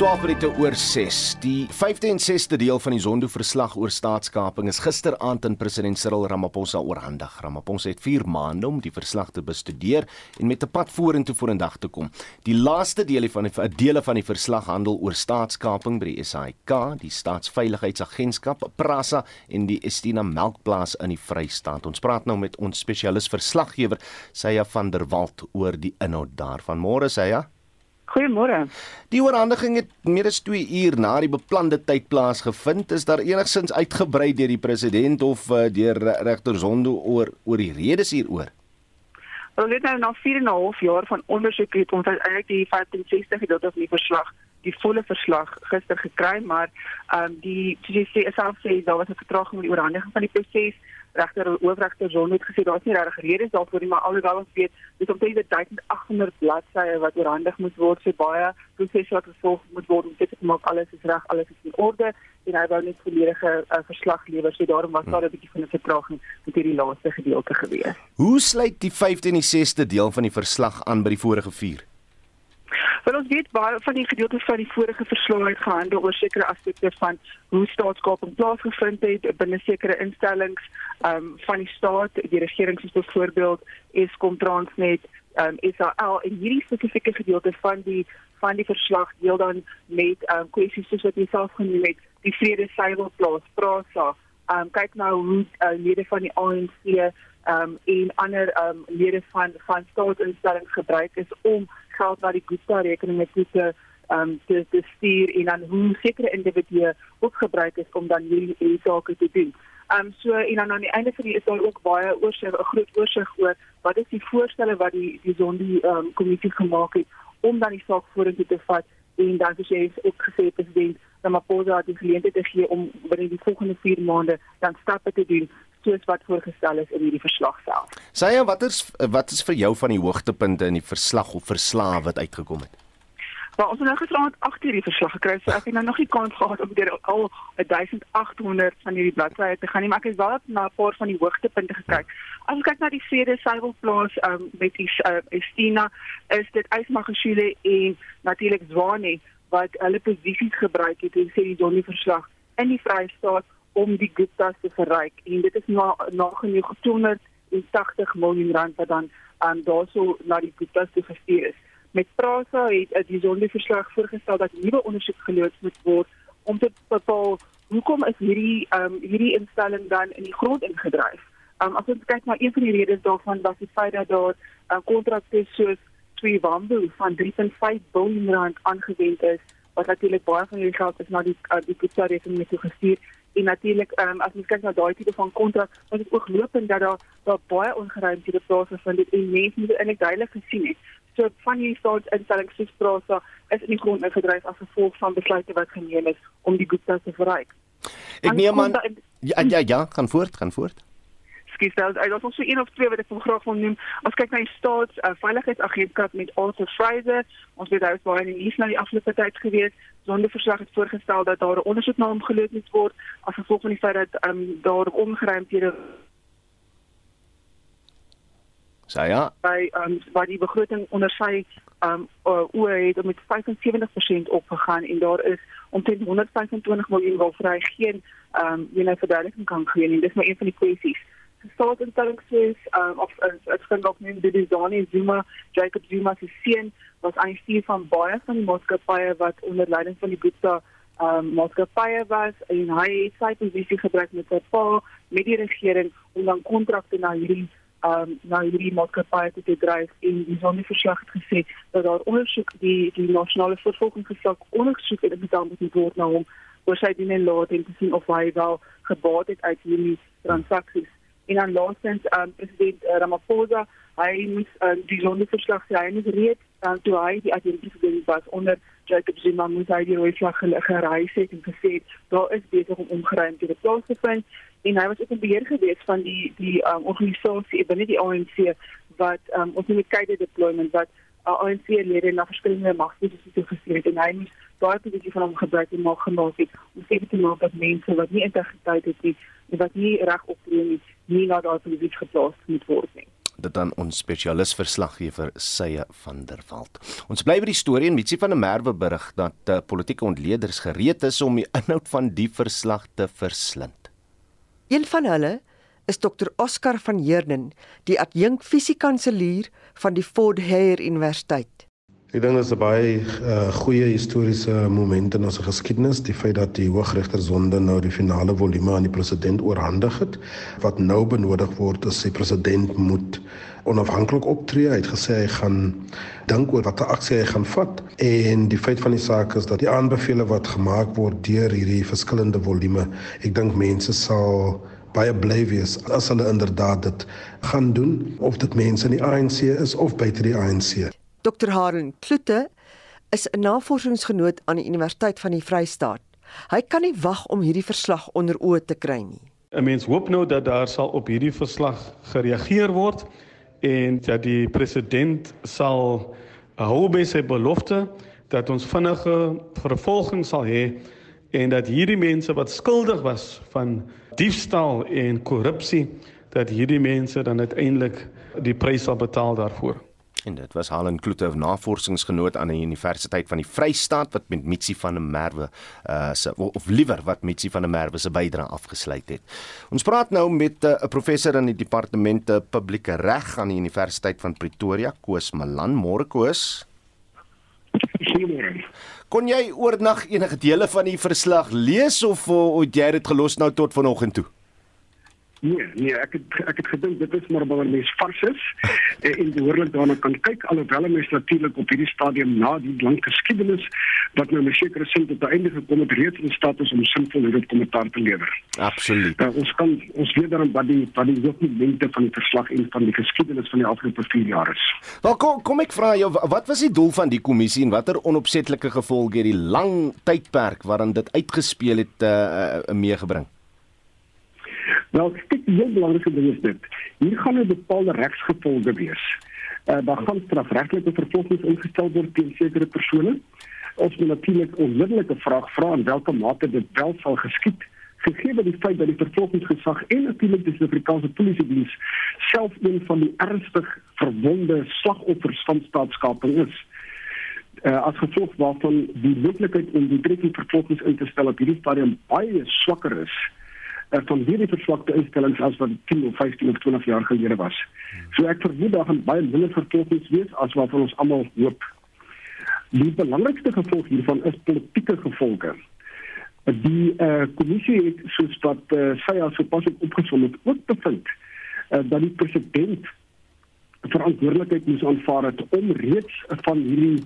12 minute oor 6. Die 5de en 6de deel van die Zondo-verslag oor staatskaping is gisteraand aan president Cyril Ramaphosa oorhandig. Ramaphosa het 4 maande om die verslag te bestudeer en met 'n pad vorentoe vorendag te kom. Die laaste deel van die dele van die verslag handel oor staatskaping by die SAIK, die Staatsveiligheidsagentskap, Prasa en die Estina Melkplaas in die Vrystaat. Ons praat nou met ons spesialis verslaggewer, Sya van der Walt oor die inhoud daarvan. Môre Sya. Goeiemôre. Die oorhandiging het meer as 2 uur na die beplande tyd plaasgevind. Is daar enigsins uitgebrei deur die president of uh, deur regter Zondo oor oor die redes hieroor? Wel net nou na 4 en 'n half jaar van ondersoek het ons eintlik die 65 gedeelte van die verslag, die volle verslag gister gekry, maar ehm um, die soos jy sê, self sê daar was 'n vertraging met die oorhandiging van die proses regter hoofregter John het gesê daar's nie regtig redes daarvoor nie maar alhoewel ons weet dis omtrent 1800 bladsye wat oorhandig moet word so baie proses wat gevolg moet word om seker te maak alles is reg alles is in orde en hy wou net volledige uh, verslag lewer so daarom was daar 'n bietjie van 'n vertraging met hierdie laaste gedeelte gewees. Hoe sluit die 5de en die 6de deel van die verslag aan by die vorige 4? Wel ons weet baie van die gedeeltes van die vorige verslag het gehandel oor sekere aspekte van hoe staatskaping plaasgevind het binne sekere instellings um, van die staat, die regering soos byvoorbeeld Eskom Transnet, um, SAL en hierdie spesifieke gedeelte van die van die verslag deel dan met um, kwessies soos wat jy self genoem het, die vrede seilplaas, Prasa, um, kyk nou hoe uh, lede van die ANC um, en ander um, lede van van staatsinstellings gebruik is om geld na die Gupta rekeninge toe te um te, te stuur en dan hoe sekere individue ook gebruik is om dan hierdie sake te doen. Um so en dan aan die einde van die is daar ook baie oorsig 'n groot oorsig oor wat is die voorstelle wat die die Zondi um kommissie gemaak het om dan die saak vorentoe te vat en dan sê hy ook gesê president Ramaphosa het die geleentheid te gee om binne die volgende 4 maande dan stappe te doen soos wat voorgestel is in hierdie verslag self. Sye, wat is wat is vir jou van die hoogtepunte in die verslag of verslae wat uitgekom het? Maar ons het nou gisterand 8 uur die verslag gekry, so ek het nou nog nie kans gehad om deur al 1800 van hierdie bladsye te gaan nie, maar ek het wel na 'n paar van die hoogtepunte gekyk. As ons kyk na die vrede seilplaas um, met die uh, Estina, is dit Ysmagashule en natuurlik Zwane wat hulle posisies gebruik het en sê die Donnie verslag in die Vrystaat om die Gupta's te verryk en dit is na nagenoeg 280 miljoen rand wat dan aan um, daarso na die Gupta's gestuur is. Met Prasa het 'n bijzonder verslag voorgestel dat nuwe ondersoek geloods moet word om te bepaal hoekom is hierdie um, hierdie instelling dan in die grond ingedryf. Um, as ons kyk na een van die redes daarvan was die feit dat daar 'n uh, kontrakte soos twee wambo van 3.5 miljard rand aangewend is wat natuurlik baie van hierdie geld is na die uh, die Gupta rekening toe gestuur en natuurlik um, as ons kyk na daai tipe van kontrak wat dit ook lopend dat daar daar baie ongeruimdhede plaasvind dit en mense moet eintlik duidelik gesien het. So van hierdie staatsinstellings soos Prasa is in die grond ingedryf as gevolg van besluite wat geneem is om die Gupta te verryk. Ek neem aan ja ja ja gaan voort gaan voort gestel. Hy was ons so een of twee wat ek wil graag wil noem. Ons kyk na die staats uh, veiligheidsagentskap met Arthur Fraser. Ons weet hy was baie in die nuus na die afgelope tyd gewees. Sonder verslag het voorgestel dat daar 'n ondersoek na hom geloop moet word as gevolg van die feit dat um, daar ongeruimdhede Sy ja. By um by die begroting onder sy um oor het met 75% opgegaan en daar is omtrent 125 miljoen waarvoor hy geen um jy nou verduideliking kan gee nie. Dis maar een van die kwessies staatsinstellings soos um, of ek vind ook nie die Zani Zuma, Jacob Zuma se seun was eintlik van baie van die maatskappye wat onder leiding van die Gupta um, maatskappye was en hy het sy posisie gebruik met sy pa met die regering om dan kontrakte na hierdie um nou hierdie maatskappye te dryf en die Zani verslag het gesê dat daar ondersoek die die nasionale vervolgingsgesag ondersoek het betaal moet word na hom oor sy dinge laat en te sien of hy wel gebaat het uit hierdie transaksies en dan laastens um, president uh, Ramaphosa hy moes um, die sondeverslag hy het reeds um, toe hy die adjunkpresident was onder Jacob Zuma moes hy die rooi vlag gereis het en gesê daar is besig om omgeruimte te plaas te vind. En hy was ook in beheer gewees van die die um, organisasie binne die ANC wat um, ons met kyk deployment wat uh, ANC lede na verskillende magposisies gestuur het en hy moes daai posisie van hom gebruik en maak gemaak het om seker te maak dat mense wat nie integriteit het nie wat nie reg optree nie nie na daardie gebied geplaas moet word nie. dit aan ons spesialis verslaggewer Sye van der Walt. Ons bly by die storie en Mitsi van der Merwe berig dat uh, politieke ontleeders gereed is om die inhoud van die verslag te verslind. Een van hulle is Dr Oscar van Heerden, die adjunk fisiekanselier van die Fort Hare Universiteit. Ek dink dit is 'n baie uh, goeie historiese moment in ons geskiedenis, die feit dat die Hooggeregter Sonde nou die finale volume aan die president oorhandig het. Wat nou benodig word is die president moet onafhanklik optree. Hy het gesê hy gaan dink oor watter aksie hy gaan vat en die feit van die saak is dat die aanbevelings wat gemaak word deur hierdie verskillende volume, ek dink mense sal baie bly wees as hulle inderdaad dit gaan doen of dit mense in die ANC is of buite die ANC. Dr Haren Kloete is 'n navorsingsgenoot aan die Universiteit van die Vrystaat. Hy kan nie wag om hierdie verslag onder oë te kry nie. 'n Mens hoop nou dat daar sal op hierdie verslag gereageer word en dat die president sal hou by sy belofte dat ons vinnige vervolging sal hê en dat hierdie mense wat skuldig was van diefstal en korrupsie dat hierdie mense dan uiteindelik die prys sal betaal daarvoor. En dit was Helen Kloete, navorsingsgenoot aan die Universiteit van die Vrystaat wat met Mitsi van der Merwe uh se of liewer wat Mitsi van der Merwe se bydrae afgesluit het. Ons praat nou met uh, 'n uh, professor in die departemente publieke reg aan die Universiteit van Pretoria, Koos Malan. Môre Koos. Kon jy oornag enige dele van die verslag lees of het jy dit gelos nou tot vanoggend toe? Nee, nee, ek het ek het gedink dit is maar waar mens vars is en, en behoorlik daarna kan kyk alhoewel mens natuurlik op hierdie stadium na die lang geskiedenis wat nou 'n sekere sin tot einde gekom het reeds in staat is om sinvol hierdie kommentaar te lewer. Absoluut. Uh, ons kan ons weet dan wat die wat die dokumente van die verslag en van die geskiedenis van die afgelope 4 jaar is. Wel kom kom ek vra jou wat was die doel van die kommissie en watter onopsetlike gevolge het die lang tydperk waarin dit uitgespeel het uh, uh, meegebring? Wel, kyk, die heel belangrike ding is dit. Hier gaan 'n bepaalde regsgevolge wees. Uh, daar gaan strafregtelike vervolgings ingestel word teen sekere persone. Ons moet natuurlik onmiddellike vraag vra in watter mate dit wel sal geskied gegee die feit dat die vervolgingsgesag en natuurlik die Suid-Afrikaanse polisie diens self een van die ernstig verwonde slagoffers van staatskaping is. Uh, as gevolg waarvan die moontlikheid om die trekking vervolgings in te stel op hierdie stadium baie swakker is uh, van hierdie verswakte instellings as wat 10 of 15 of 20 jaar gelede was. So ek vermoed daar gaan baie minder vervolgings wees as wat ons almal hoop. Die belangrikste gevolg hiervan is politieke gevolge. Die eh uh, kommissie het soos wat uh, sy as sopas opgesom het ook bevind uh, dat die president verantwoordelikheid moes aanvaar het om reeds van hierdie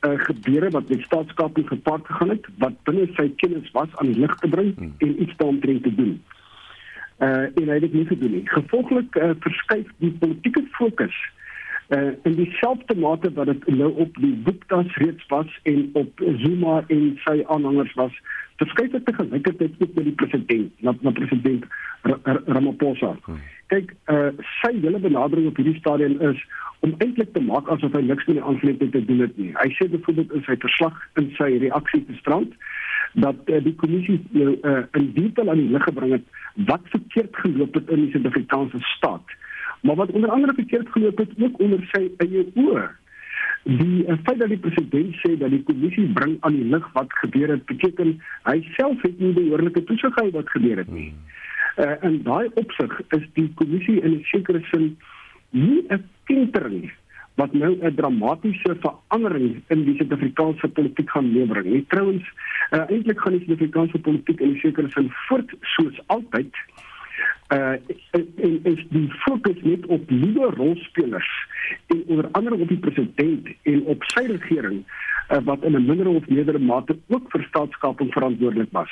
uh, gebeure wat met staatskaping gepaard gegaan het wat binne sy kennis was aan die lig te bring hmm. en iets daaromtrent te doen. Uh en hy het dit nie gedoen nie. Gevolglik uh, verskuif die politieke fokus uh in dieselfde mate wat dit nou op die Gupta's reeds was en op Zuma en sy aanhangers was, verskuif dit tegelykertijd ook met die president, na, na president R R Ramaphosa. Hmm. Kyk, uh sy hele benadering op hierdie stadium is om eintlik te maak asof hy niks met die aanvleting te doen het nie. Hy sê byvoorbeeld in sy verslag in sy reaksie te strand dat uh, die kommissie nou uh, in detail aan die lig gebring het wat verkeerd geloop het in die Suid-Afrikaanse staat. Maar wat onder andere verkeerd geloop het ook onder sy eie oë. Die uh, feit dat die president sê dat die kommissie bring aan die lig wat gebeur het, beteken hy self het nie behoorlike toesig gehou wat gebeur het nie. Uh, in daai opsig is die kommissie in 'n sekere sin nie 'n kentering wat nou 'n dramatiese verandering in die Suid-Afrikaanse politiek gaan lewer nie. Trouwens, uh, eintlik gaan die Suid-Afrikaanse politiek in sekere sin voort soos altyd. Uh en is die fokus net op nuwe rolspelers en onder andere op die president en op sy regering uh, wat in 'n minder of meerdere mate ook vir staatskaping verantwoordelik was.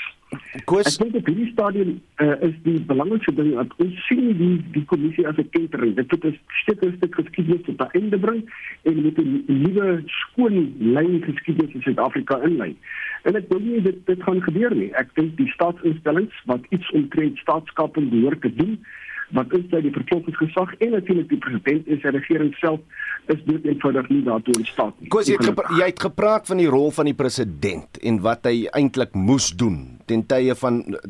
Koos, ek dink op hierdie stadium uh, is die belangrikste ding dat ons sien die die kommissie as 'n kentering. Dit moet 'n stukkie stuk geskiedenis tot 'n einde bring en met 'n nuwe skoon lyn geskiedenis in Suid-Afrika inlei. En ek dink nie dit dit gaan gebeur nie. Ek dink die staatsinstellings wat iets omtrent staatskaping behoort te doen wat is by die vervolgingsgesag en natuurlik die president en sy regering self is dit eenvoudig nie daartoe in staat nie. Koos jy het jy het gepraat van die rol van die president en wat hy eintlik moes doen ten tye van eh,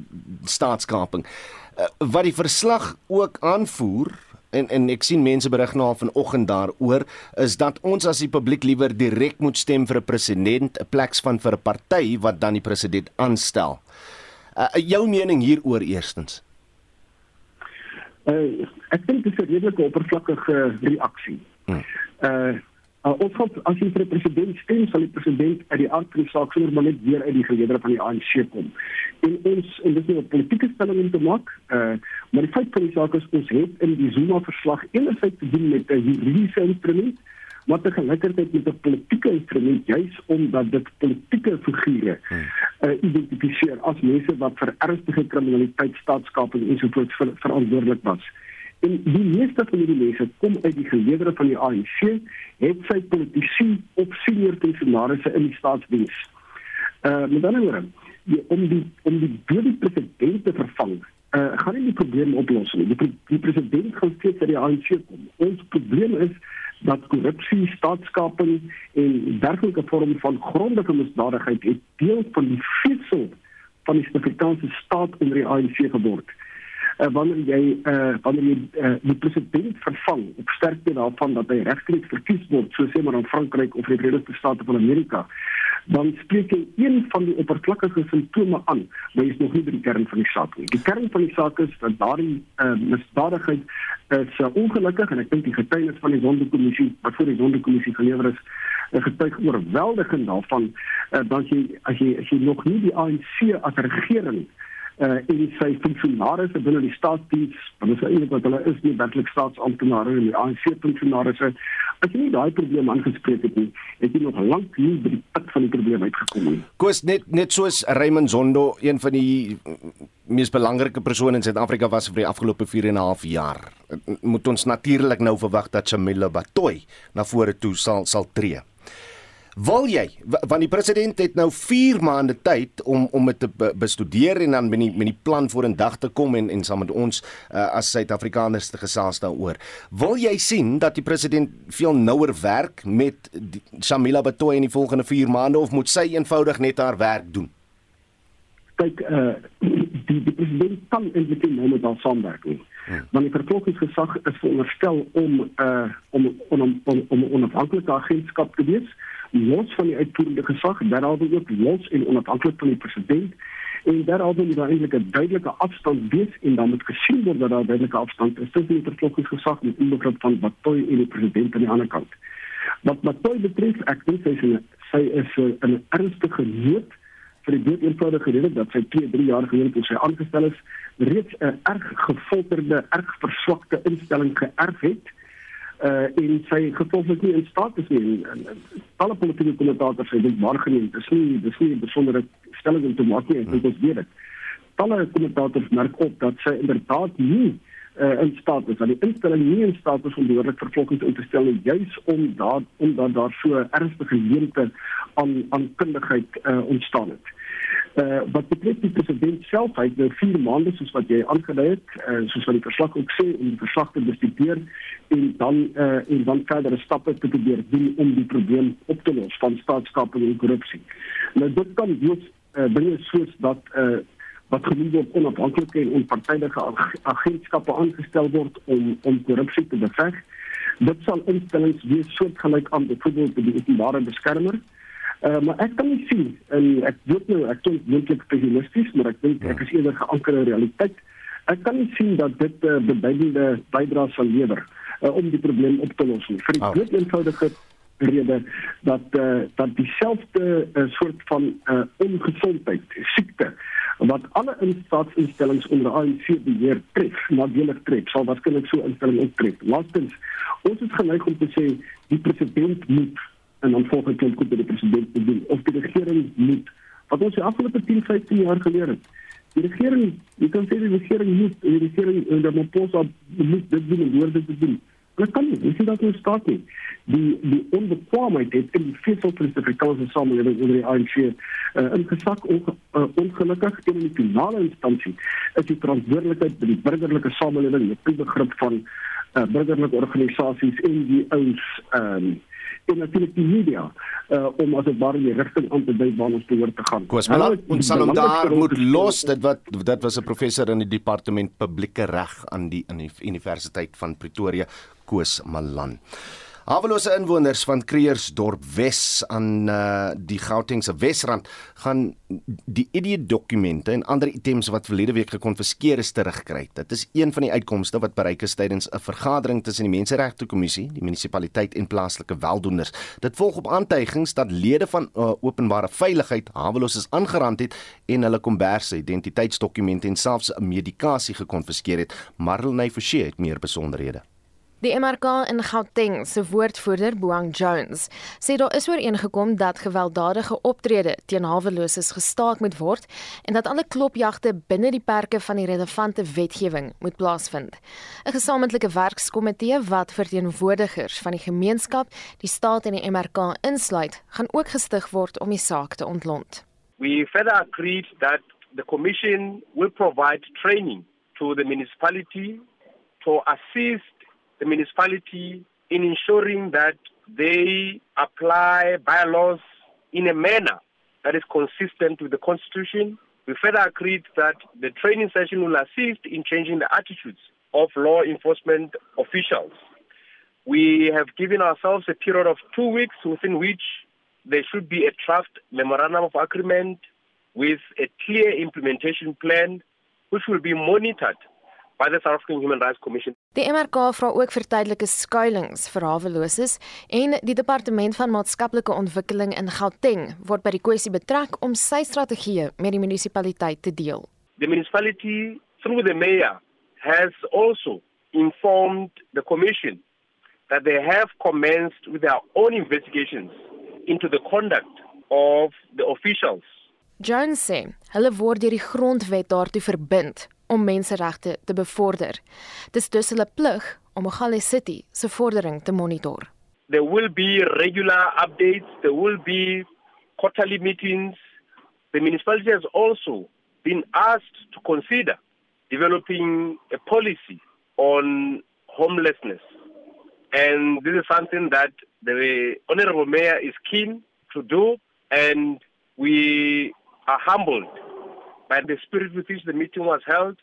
staatskaping. Uh, wat die verslag ook aanvoer en en ek sien mense berig nou al vanoggend daaroor is dat ons as die publiek liewer direk moet stem vir 'n president 'n plek van vir 'n party wat dan die president aanstel. Uh, jou mening hieroor eerstens. Uh, ek dink dit is 'n redelike oppervlakkige reaksie. Uh Uh, ons gaan as jy vir die president stem, sal die president uit die aard van die saak sommer maar net weer uit die geleedere van die ANC kom. En ons en dit is 'n politieke stelling om te maak. Uh maar die feit van die saak is ons het in die Zuma verslag enerzijds te doen met 'n juridiese instrument, maar te gelykertyd met 'n politieke instrument juis omdat dit politieke figure uh identifiseer as mense wat vir ernstige kriminaliteit, staatskaping ensovoorts ver, verantwoordelik was. En die meeste van hierdie mense kom uit die geleedere van die ANC, het sy politici op senior funksionarisse in die staatsdiens. Uh met ander woorde, om die om die dode president te vervang, uh gaan nie die probleem oplos nie. Die, die president gaan steeds uit die ANC kom. Ons probleem is dat korrupsie, staatskaping en dergelike vorme van grondige misdadigheid het deel van die vesel van die Suid-Afrikaanse staat onder die ANC geword uh, wanneer jy uh, wanneer jy uh, die president vervang op sterkte daarvan dat hy regstreeks verkies word so sê maar in Frankryk of die Verenigde State van Amerika dan spreek jy een van die oppervlakkige simptome aan maar jy is nog nie by die kern van die saak nie. Die kern van die saak is dat daardie uh, misdadigheid is uh, ongelukkig en ek dink die getuienis van die sondekommissie wat voor die sondekommissie gelewer is 'n getuig oorweldigend daarvan uh, dat jy as jy as jy nog nie die ANC as regering uh, en sy funksionarisse binne die staatsdiens, want dit is eintlik wat hulle is nie werklik staatsamptenare en die ANC funksionarisse. As jy nie daai probleem aangespreek het nie, het jy nog lank nie by die put van die probleem uitgekom nie. Koos net net soos Raymond Zondo, een van die mees belangrike persone in Suid-Afrika was vir die afgelope 4 en 'n half jaar. Moet ons natuurlik nou verwag dat Chamila Batoy na vore toe sal sal tree. Wil jy want die president het nou 4 maande tyd om om dit te bestudeer en dan met die met die plan voor in dag te kom en en saam met ons uh, as Suid-Afrikaners te gesels daaroor. Wil jy sien dat die president veel nouer werk met die, Shamila Batoy in die volgende 4 maande of moet sy eenvoudig net haar werk doen? Kyk, uh die die president kan eintlik nie nou met haar saamwerk nie. Hmm. Want die vervolgingsgesag is veronderstel om uh om om om, om, om onafhanklike agentskap te wees los van die uitvoerende gesag, derhalwe ook los en onafhanklik van die president. En derhalwe moet daar eintlik 'n duidelike afstand wees en dan moet gesien word dat daar duidelike afstand is. Tussen die vervolgingsgesag en die begrip van Batoy en die president aan die ander kant. Wat Batoy betref, ek dink sy is 'n sy is 'n ernstige nood vir die eenvoudige rede dat sy 2, 3 jaar gelede toe sy aangestel is, reeds 'n erg gefolterde, erg verswakte instelling geërf het uh en sy gevolglik nie in staat is nie. Alle politieke kommentators sê dit maar geneem. Dis nie dis nie 'n besondere stelling om te maak nie. Ek dink ons weet dit. Alle kommentators merk op dat sy inderdaad nie uh in staat is. Dat die instelling nie in staat is om behoorlik vervolging te stel nie, juis om daar omdat daar so ernstige leemte aan aan kundigheid uh ontstaan het. Uh wat betreft die president zelf, hij heeft nu vier maanden, zoals wat jij aangeleid hebt, uh, zoals wat die verslag ook zei, om die verslag te bestuderen en dan, uh, en dan verdere stappen te proberen doen om die probleem op te lossen van staatskaping en corruptie. Nou, dit kan dus uh, brengen zoals dat uh, wat genoemd wordt onafhankelijke en onpartijdige agentschappen aangesteld wordt om, om corruptie te bevechten. Dit zal instellings weer soortgelijk aan bijvoorbeeld de openbare beschermer. Uh, maar ek kan nie sien en ek weet nou ek klink moontlik pessimisties, maar ek dink ek is eerder geanker in realiteit. Ek kan nie sien dat dit 'n uh, beduidende bydrae sal lewer uh, om die probleem op te los nie. Vir die groot oh. eenvoudige rede dat uh, dat dieselfde uh, soort van uh, ongesondheid, siekte wat alle staatsinstellings onder ANC beheer tref, nadelig tref, sal waarskynlik so instelling optref. Laastens, ons is geneig om te sê die president moet en dan volgens klink goed by die president te doen. Of die regering moet wat ons die afgelope 10 15 jaar geleer het. Die regering jy kan sê die regering moet die regering en die Maposa moet dit doen en hoor dit doen. Dit kan nie, dis dat ons staat nie. Die die onbekwaamheid het in die vesel van die Suid-Afrikaanse samelewing onder die ANC uh, ingesak onge, uh, ongelukkig teen die finale instansie. Is die verantwoordelikheid by die burgerlike samelewing met begrip van uh, burgerlike organisasies en die ouens ehm um, en natuurlik die media uh, om as dit ware die rigting aan te dui waar ons behoort te gaan. Koos, maar ons sal hom daar moet los dit wat dit was 'n professor in die departement publieke reg aan die in die Universiteit van Pretoria, Koos Malan. Hawelose inwoners van Kreersdorp Wes aan uh, die Gautengse Wesrand gaan die ID dokumente en ander items wat verlede week gekonfiskeer is terugkry. Dit is een van die uitkomste wat bereik is tydens 'n vergadering tussen die Menseregte Kommissie, die munisipaliteit en plaaslike weldoeners. Dit volg op aantuigings dat lede van uh, openbare veiligheid Hawelose aangerand het en hulle komberse, identiteitsdokumente en selfs medikasie gekonfiskeer het. Marlene Forsie het meer besonderhede. Die MRK in Gauteng se woordvoerder Boang Jones sê daar is ooreengekom dat gewelddadige optrede teen haweloses gestaak moet word en dat alle klopjagte binne die perke van die relevante wetgewing moet plaasvind. 'n Gesamentlike werkskomitee wat verteenwoordigers van die gemeenskap, die staat en die MRK insluit, gaan ook gestig word om die saak te ontlont. We further agreed that the commission will provide training to the municipality to assist the municipality in ensuring that they apply bylaws in a manner that is consistent with the Constitution. We further agreed that the training session will assist in changing the attitudes of law enforcement officials. We have given ourselves a period of two weeks within which there should be a draft memorandum of agreement with a clear implementation plan which will be monitored by the South African Human Rights Commission. Die MRK vra ook vir tydelike skuilings vir haweloses en die departement van maatskaplike ontwikkeling in Gauteng word by die kwessie betrek om sy strategie met die munisipaliteit te deel. The municipality through the mayor has also informed the commission that they have commenced with their own investigations into the conduct of the officials. Jones sê hulle word deur die grondwet daartoe verbind om menseregte te bevorder. Dis dus hulle plig om Mogale City se vordering te monitor. There will be regular updates, there will be quarterly meetings. The municipality has also been asked to consider developing a policy on homelessness. And this is something that the Honorable Mayor is keen to do, and we are humbled by the spirit with which the meeting was held,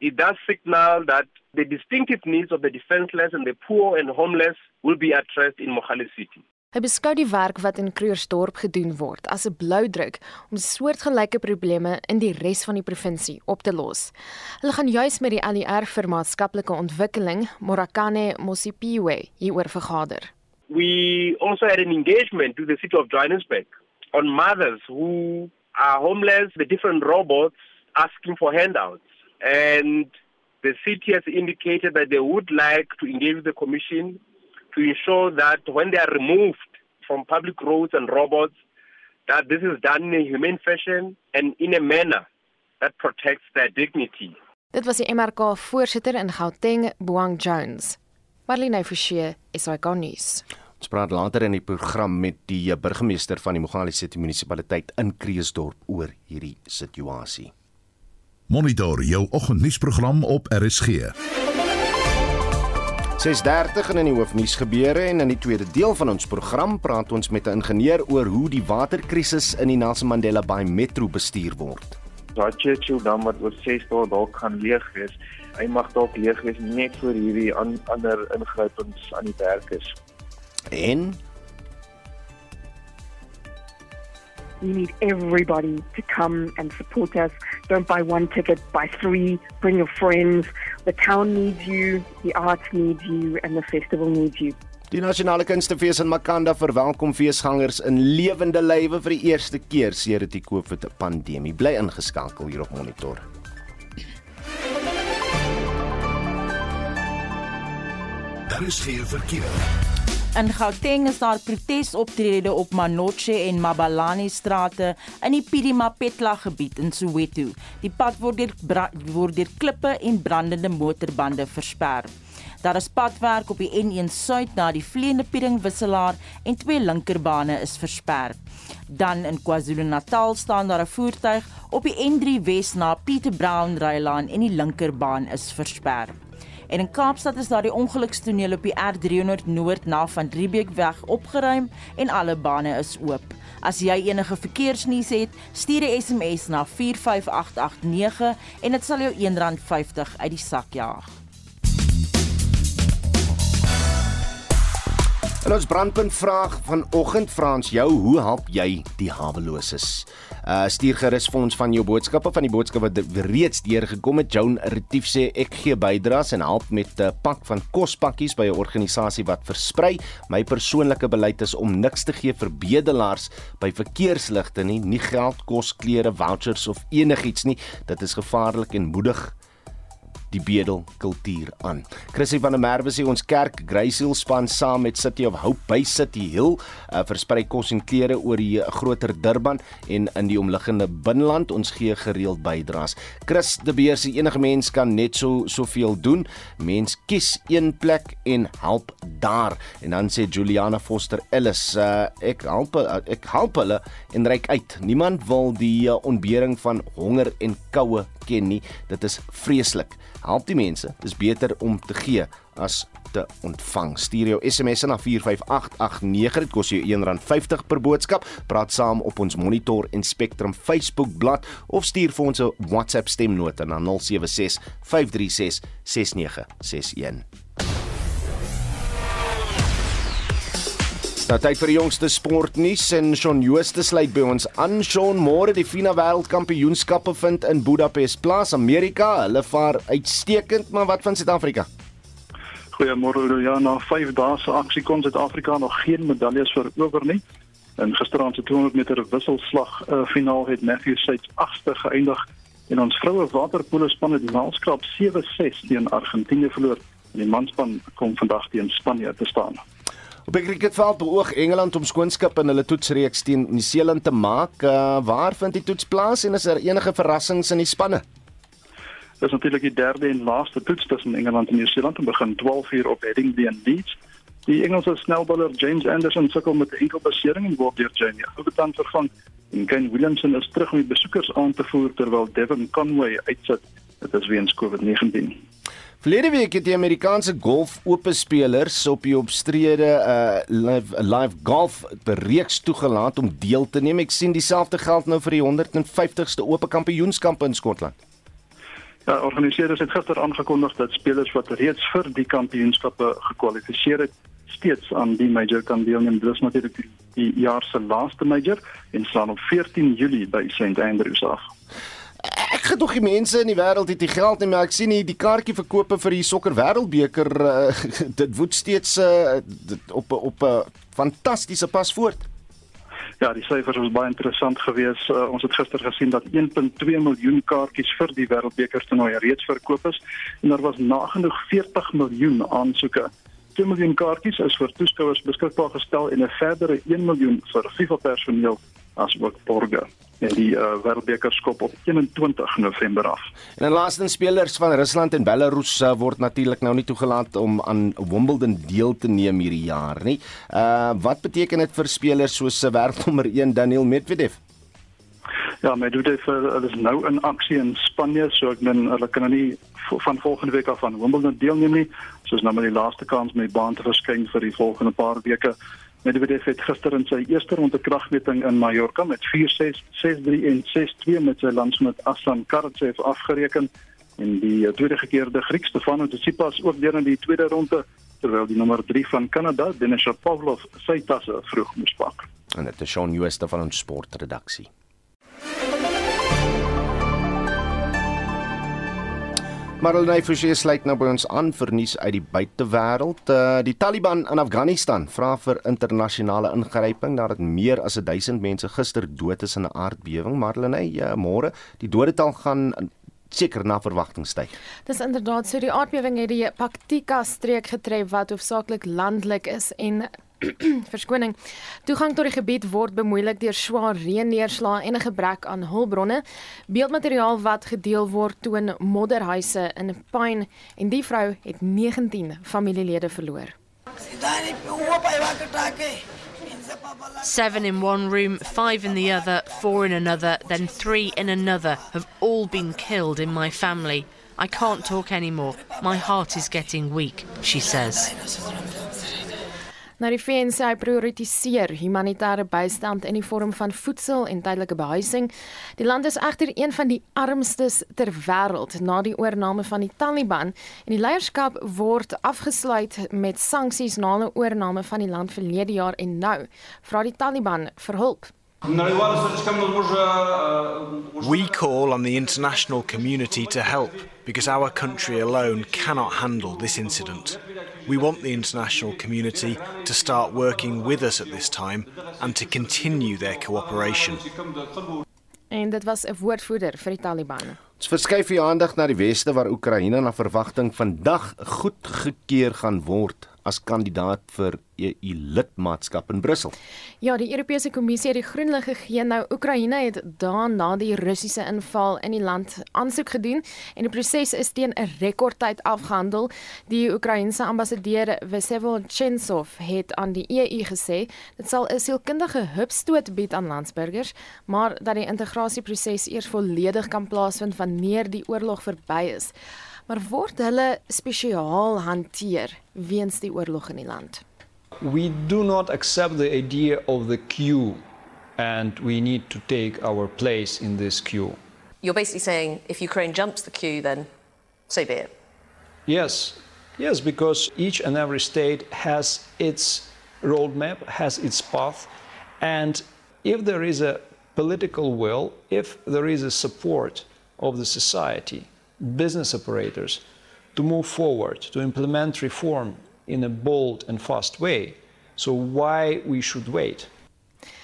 it does signal that the distinctive needs of the defenseless and the poor and homeless will be addressed in Mohale City. Hy beskou die werk wat in Krugersdorp gedoen word as 'n bloudruk om soortgelyke probleme in die res van die provinsie op te los. Hulle gaan juis met die ALR vir maatskaplike ontwikkeling, Morakane Mosipiwe, hieroor vergader. We also had an engagement with the city of Johannesburg on mothers who are homeless, the different robots asking for handouts. And the city has indicated that they would like to engage the commission to ensure that when they are removed from public roads and robots, that this is done in a humane fashion and in a manner that protects their dignity. Dit was die MRK voorsitter in Gauteng, Boang Jones. Marlene Forsie, SAK nuus. Ons praat later in die program met die burgemeester van die Mogale City munisipaliteit in Kreeusdorp oor hierdie situasie. Monitor jou oggendnuusprogram op RSG. 6:30 in die hoofnuus gebeure en in die tweede deel van ons program praat ons met 'n ingenieur oor hoe die waterkrisis in die Nelson Mandela Bay Metro bestuur word. Daai Churchill dam wat oor 6 dae dalk gaan leeg wees, hy mag dalk leeg wees net vir hierdie an, ander ingrypings aan die werk is. En We need everybody to come and support us. Don't buy one ticket, buy three. Bring your friends. The town needs you, the arts needs you, and the festival needs you. Die Nasionale Kunstefees in Makanda verwelkom feesgangers in lewende lywe vir die eerste keer sedert die COVID-pandemie. Bly ingeskakel hier op Monitor. Daar is geen verkeer. In Gauteng is daar protesoptredes op Manoche en Mabalani strate in die Pidimapetla gebied in Soweto. Die pad word deur word deur klippe en brandende motorbande versper. Daar is padwerk op die N1 Suid na die Vleende Piering wisselaar en twee linkerbane is versper. Dan in KwaZulu-Natal staan daar 'n voertuig op die N3 Wes na Pieter Brown Rylaan en die linkerbaan is versper. En in Kaapstad is daar die ongelukstoneel op die R300 Noord na van Riebeekweg opgeruim en alle bane is oop. As jy enige verkeersnuus het, stuur 'n SMS na 45889 en dit sal jou R1.50 uit die sak jaag. En ons brandpunt vraag vanoggend Frans jou, hoe help jy die haweloses? Uh stuur gerus vir ons van jou boodskappe van die boodskappe wat reeds deurgekom het. Joan Retief sê ek gee bydraes en help met 'n pak van kospakkies by 'n organisasie wat versprei. My persoonlike beleid is om niks te gee vir bedelaars by verkeersligte nie, nie geld, kos, klere, vouchers of enigiets nie. Dit is gevaarlik en moedig die bedel kultuur aan. Chrissy van der Merwe sê ons kerk Gracehill span saam met City of Hope by City Hill uh, versprei kos en klere oor die groter Durban en in die omliggende binneland. Ons gee gereeld bydraes. Chris de Beer sê enige mens kan net so soveel doen. Mens kies een plek en help daar. En dan sê Juliana Foster Ellis, uh, ek help uh, ek help hulle en reik uit. Niemand wil die uh, ontbering van honger en koue ken nie. Dit is vreeslik. Help die mense. Dis beter om te gee as te ontvang. Stuur jou SMS na 45889. Dit kos jou R1.50 per boodskap. Praat saam op ons Monitor en Spectrum Facebook bladsy of stuur vir ons 'n WhatsApp stemnota na 076 536 6961. Nou tyd vir die jongste sportnuus en Shaun Jooste sluit by ons aan. Shaun, môre die FINA Wêreldkampioenskappe vind in Budapest plaas, Amerika. Hulle vaar uitstekend, maar wat van Suid-Afrika? Goeiemôre, ja, na 5 dae se aksie kon Suid-Afrika nog geen medaljes verower nie. In gisteraand se 200 meter wisselslag uh, finaal het Matthew Seitz agste geëindig en ons vroue waterpolospan het die maalskrap 7-6 teen Argentinië verloor. En die manspan kom vandag teen Spanje te staan. Op die cricketveld beoog Engeland om skoonskip in hulle toetsreeks teen Nieu-Seeland te maak. Uh, waar vind die toets plaas en is daar enige verrassings in die spanne? Dit is natuurlik die derde en laaste toets tussen Engeland en Nieu-Seeland en begin 12 uur op Headingley in Leeds. Die Engelse snelbowler James Anderson sukkel met 'n enkel besering en word deur Jamie Overton vervang. En Ken Williamson is terug om die besoekers aan te voer terwyl Devon Conway uitsit. Dit is weens COVID-19. Verlede week het die Amerikaanse golf ope spelers op die opstrede uh live, live golf reeks toegelaat om deel te neem. Ek sien dieselfde geld nou vir die 150ste ope kampioenskap in Skotland. Ja, organiseerders het gister aangekondig dat spelers wat reeds vir die kampioenskappe gekwalifiseer het, steeds aan die major kan deelneem. Dit is natuurlik die jaar se laaste major en staan op 14 Julie by St Andrews af ek het nog die mense in die wêreld het die geld nie, maar ek sien hier die kaartjie verkope vir die sokker wêreldbeker uh, dit woed steeds uh, dit op op 'n uh, fantastiese pas voort. Ja, die syfers was baie interessant geweest. Uh, ons het gister gesien dat 1.2 miljoen kaartjies vir die wêreldbeker toernooi reeds verkoop is en daar was nagenoeg 40 miljoen aansoeke. 2 miljoen kaartjies is vir toeskouers beskikbaar gestel en 'n verdere 1 miljoen vir FIFA personeel asook borgers en die uh, wêreldbeker skop op 21 November af. En dan laaste spelers van Rusland en Belarus uh, word natuurlik nou nie toegelaat om aan Wimbledon deel te neem hierdie jaar nie. Uh wat beteken dit vir spelers soos se wêreldnommer 1 Daniel Medvedev? Ja, Medvedev uh, is nou in aksie in Spanje, so ek men hulle kan nou nie van volgende week af aan Wimbledon deelneem nie. So is nou maar die laaste kans om die baan te verskyn vir die volgende paar weke. Medvedev het gister in sy eerste ronde kragmeting in Mallorca met 4-6, 6-3 en 6-2 met sy landsgenoot Aslan Karatsev afgereken en die eh, tweede gekeerde Griek Stefanos Tsitsipas ook deur in die tweede ronde terwyl die nommer 3 van Kanada Denis Shapovalov sy tasse vroeg moes pak. En dit is Shaun Jooste van ons sportredaksie. Marlene Forsie sluit nou by ons aan vir nuus uit die buitewêreld. Uh, die Taliban in Afghanistan vra vir internasionale ingryping nadat meer as 1000 mense gister dood is in 'n aardbewing. Marlene, uh, môre, die dodetal gaan seker na verwagting styg. Dis inderdaad so die aardbewing het die Paktika streek getref wat hoofsaaklik landelik is en verskoning. Toegang tot die gebied word bemoeilik deur swaar reënneerslae en 'n gebrek aan hulpbronne. Beeldmateriaal wat gedeel word toon modderhuise in Pine en die vrou het 19 familielede verloor. Seven in one room, five in the other, four in another, then three in another have all been killed in my family. I can't talk anymore. My heart is getting weak, she says. Nou die VN sê hy prioritiseer humanitêre bystand in die vorm van voedsel en tydelike behuising. Die land is egter een van die armstes ter wêreld na die oorneem van die Taliban en die leierskap word afgesluit met sanksies na 'n oorneem van die land verlede jaar en nou vra die Taliban vir hulp. We call on the international community to help because our country alone cannot handle this incident. We want the international community to start working with us at this time and to continue their cooperation. En dit was 'n woordvoerder vir die Taliban. Ons verskuif die aandag na die weste waar Oekraïne na verwagting vandag goedgekeur gaan word as kandidaat vir EU lidmaatskap in Brussel. Ja, die Europese Kommissie het die groen lig gegee. Nou Oekraïne het daarna die Russiese inval in die land aansoek gedoen en die proses is teen 'n rekordtyd afgehandel. Die Oekraïense ambassadeur Vesevol Chensov het aan die EU gesê dit sal 'n sielkundige hupstoot bied aan landsburgers, maar dat die integrasieproses eers volledig kan plaasvind wanneer die oorlog verby is. Maar word hulle spesiaal hanteer weens die oorlog in die land? we do not accept the idea of the queue and we need to take our place in this queue. You're basically saying if Ukraine jumps the queue, then so be it. Yes, yes, because each and every state has its roadmap, has its path, and if there is a political will, if there is a support of the society, business operators, to move forward, to implement reform in a bold and fast way. So why we should wait?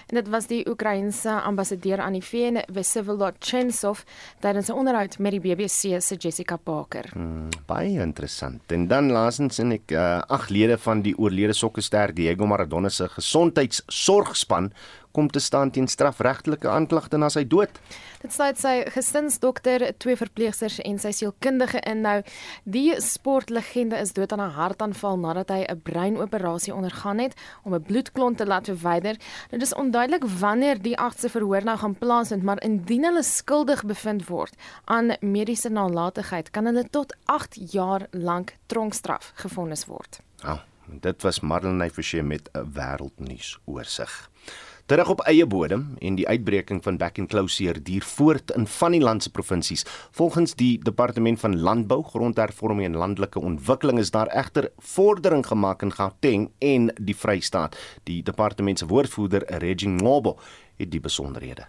En dit was die Oekraïense ambassadeur aan die VN, Vesevol Chensov, tydens 'n onderhoud met die BBC se Jessica Parker. Hmm, baie interessant. En dan laasens en ek uh, ag lede van die oorlede sokkerster Diego Maradona se gesondheidsorgspan kom te staan teen strafregtelike aanklagte na sy dood. Dit sluit sy gesinsdokter, twee verpleegsters en sy sielkundige in. Nou, die sportlegende is dood aan 'n hartaanval nadat hy 'n breinoperasie ondergaan het om 'n bloedklont te laat verwyder. Dit is onduidelik wanneer die agste verhoor nou gaan plaasvind, maar indien hulle skuldig bevind word aan mediese nalatigheid, kan hulle tot 8 jaar lank tronkstraf gefonnis word. Ah, oh, dit was Marlenae Forsie met 'n wêreldnuus oorsig. Terug op eie bodem en die uitbreking van back and closure duur voort in van die land se provinsies. Volgens die Departement van Landbou, Grondhervorming en Landelike Ontwikkeling is daar egter vordering gemaak in Gauteng en die Vrystaat. Die departement se woordvoerder, Reggie Ngobo, het die besonderhede.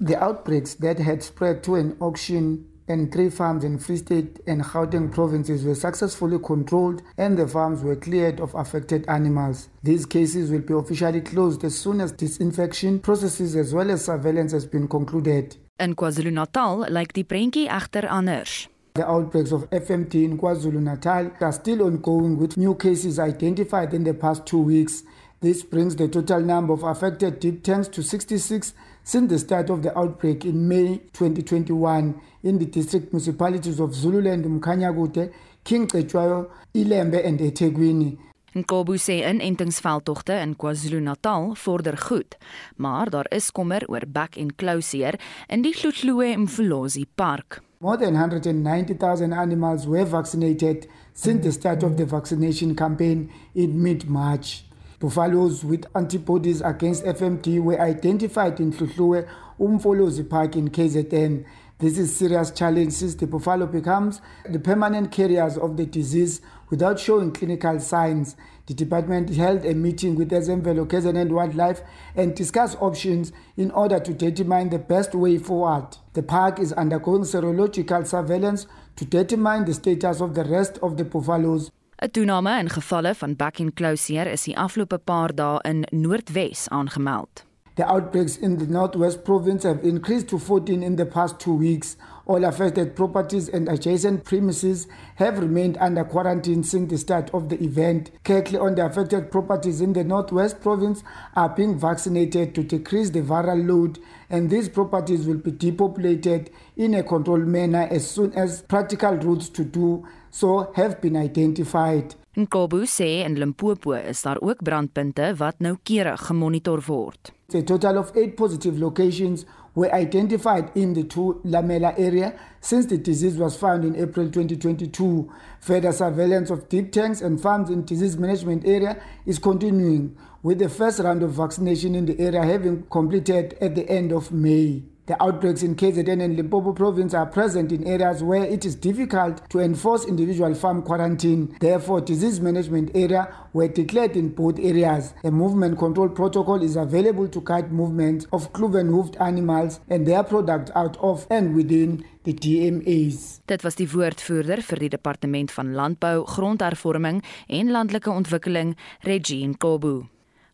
The outbreaks that had spread to an auction and three farms in Free State and Gauteng provinces were successfully controlled and the farms were cleared of affected animals. These cases will be officially closed as soon as disinfection processes as well as surveillance has been concluded. In KwaZulu-Natal lyk die prentjie egter anders. The outbreaks of FMT in KwaZulu-Natal are still ongoing with new cases identified in the past 2 weeks. This brings the total number of affected deep tanks to 66 since the start of the outbreak in May 2021 in the district municipalities of Zululand, Mkhanyakude, King Cetshwayo, Ilembe and eThekwini. Nkobu sê inentingsveldtogte in KwaZulu-Natal vorder goed, maar daar is kommer oor back and closure in die Gloetloe Mfolozi Park. More than 190,000 animals were vaccinated since the start of the vaccination campaign in mid-March. Buffaloes with antibodies against FMD were identified in Hluhluwe, Umfolozi Park in KZN. This is serious challenge since the buffalo becomes the permanent carriers of the disease without showing clinical signs. The department held a meeting with Ezemvelo KZN Wildlife and discussed options in order to determine the best way forward. The park is undergoing serological surveillance to determine the status of the rest of the buffaloes. 'n Toename in gevalle van back and closure is die afgelope paar dae in Noordwes aangemeld. The outbreaks in the Northwest province have increased to 14 in the past 2 weeks. All affected properties and adjacent premises have remained under quarantine since the start of the event. Carefully on the affected properties in the Northwest province are being vaccinated to decrease the viral load and these properties will be depopulated in a controlled manner as soon as practical routes to do so have been identified. Nkobo sê in Limpopo is daar ook brandpunte wat noukeurig gemonitor word. A total of 8 positive locations were identified in the two Lamela area since the disease was found in April 2022. Further surveillance of deep tanks and farms in disease management area is continuing with the first round of vaccination in the area having completed at the end of May. The outbreaks in KZN and Limpopo province are present in areas where it is difficult to enforce individual farm quarantine. Therefore, disease management area were declared in both areas. A movement control protocol is available to guide movement of cloven hoofed animals and their product out of and within die DMA's. Dit was die woordvoerder vir die Departement van Landbou, Grondhervorming en Landelike Ontwikkeling, Regine Kobu.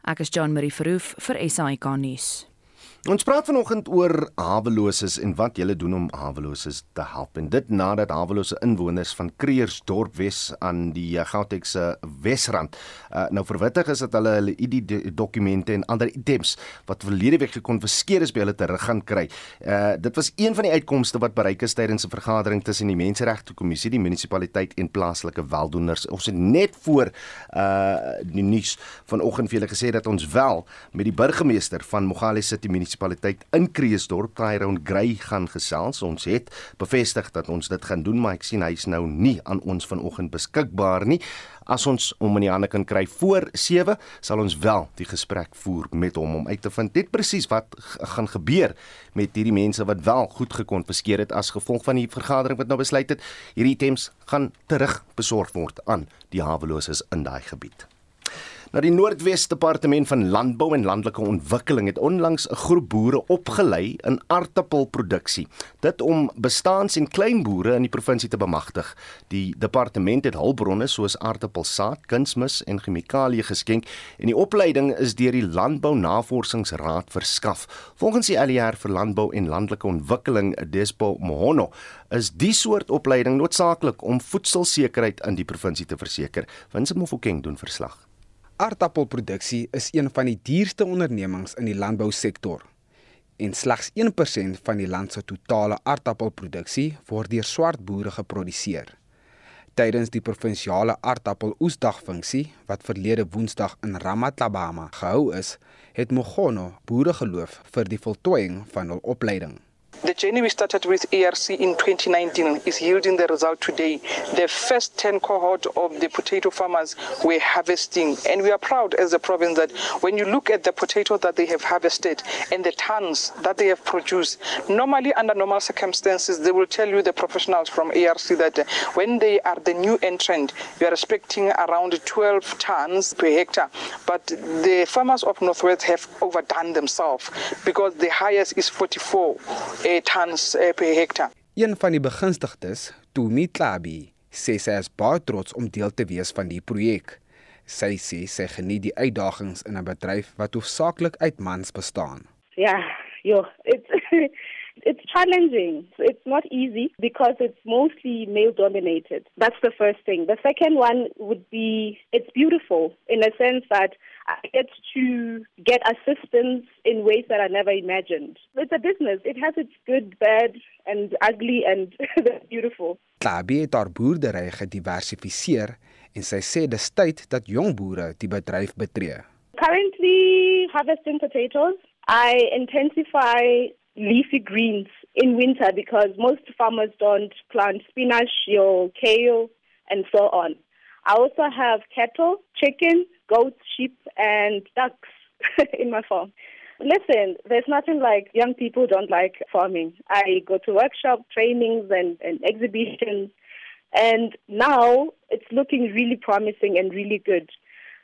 Ek is Jean Marie Verhoef vir SAK nuus. Ons praat vanoggend oor haweloses en wat julle doen om haweloses te help. En dit nadat hawelose inwoners van Kreersdorp Wes aan die eh, Gauteng se Wesrand uh, nou verwittig is dat hulle hulle ID-dokumente en ander items wat verlede week gekonfiskeer is by hulle terug gaan kry. Uh, dit was een van die uitkomste wat bereik is tydens 'n vergadering tussen die Menseregte Kommissie, die munisipaliteit en plaaslike weldoeners. Ons het net voor uh die nuus vanoggend vir julle gesê dat ons wel met die burgemeester van Mogale City munisipaliteit in Kreeusdorp, Tyrone Grey gaan gesels. Ons het bevestig dat ons dit gaan doen, maar ek sien hy's nou nie aan ons vanoggend beskikbaar nie. As ons hom in die hande kan kry voor 7, sal ons wel die gesprek voer met hom om uit te vind net presies wat gaan gebeur met hierdie mense wat wel goed gekonfiskeer het as gevolg van die vergadering wat nou besluit het hierdie items gaan terug besorg word aan die haweloses in daai gebied. Nou die Noordwes Departement van Landbou en Landelike Ontwikkeling het onlangs 'n groep boere opgelei in aartappelproduksie, dit om bestaans- en kleinboere in die provinsie te bemagtig. Die departement het hulpbronne soos aartappelsaad, kunsmis en chemikalieë geskenk en die opleiding is deur die Landbou Navorsingsraad verskaf. Volgens die ALR vir Landbou en Landelike Ontwikkeling, Despo Mohono, is die soort opleiding noodsaaklik om voedselsekerheid in die provinsie te verseker. Winsie Mofokeng doen verslag. Aardappelproduksie is een van die duurste ondernemings in die landbousektor. En slegs 1% van die land se totale aardappelproduksie word deur swart boere geproduseer. Tydens die provinsiale aardappeloesdagfunksie wat verlede Woensdag in Ramatlabama gehou is, het Mogono boere geloof vir die voltooiing van hul opleiding. The journey we started with ARC in 2019 is yielding the result today. The first 10 cohort of the potato farmers were harvesting. And we are proud as a province that when you look at the potato that they have harvested and the tons that they have produced, normally under normal circumstances, they will tell you the professionals from ARC that when they are the new entrant, you are expecting around 12 tons per hectare. But the farmers of Northwest have overdone themselves because the highest is 44 tons uh, per hektaar. Een van die begunstigdes, Tumi Klabi, sê sy is baie trots om deel te wees van die projek. Sy sê sy geniet die uitdagings in 'n bedryf wat hoofsaaklik uit mans bestaan. Ja, yeah, yo, it's It's challenging. It's not easy because it's mostly male dominated. That's the first thing. The second one would be it's beautiful in a sense that I get to get assistance in ways that I never imagined. It's a business. It has its good, bad, and ugly, and beautiful. Klabi het haar boerdery gediversifiseer en sy sê dis tyd dat jong boere die bedryf betree. Currently harvesting potatoes. I intensify leafy greens in winter because most farmers don't plant spinach, your kale, and so on. I also have cattle, chicken, goats, sheep, and ducks in my farm. Listen, there's nothing like young people don't like farming. I go to workshop trainings and, and exhibitions, and now it's looking really promising and really good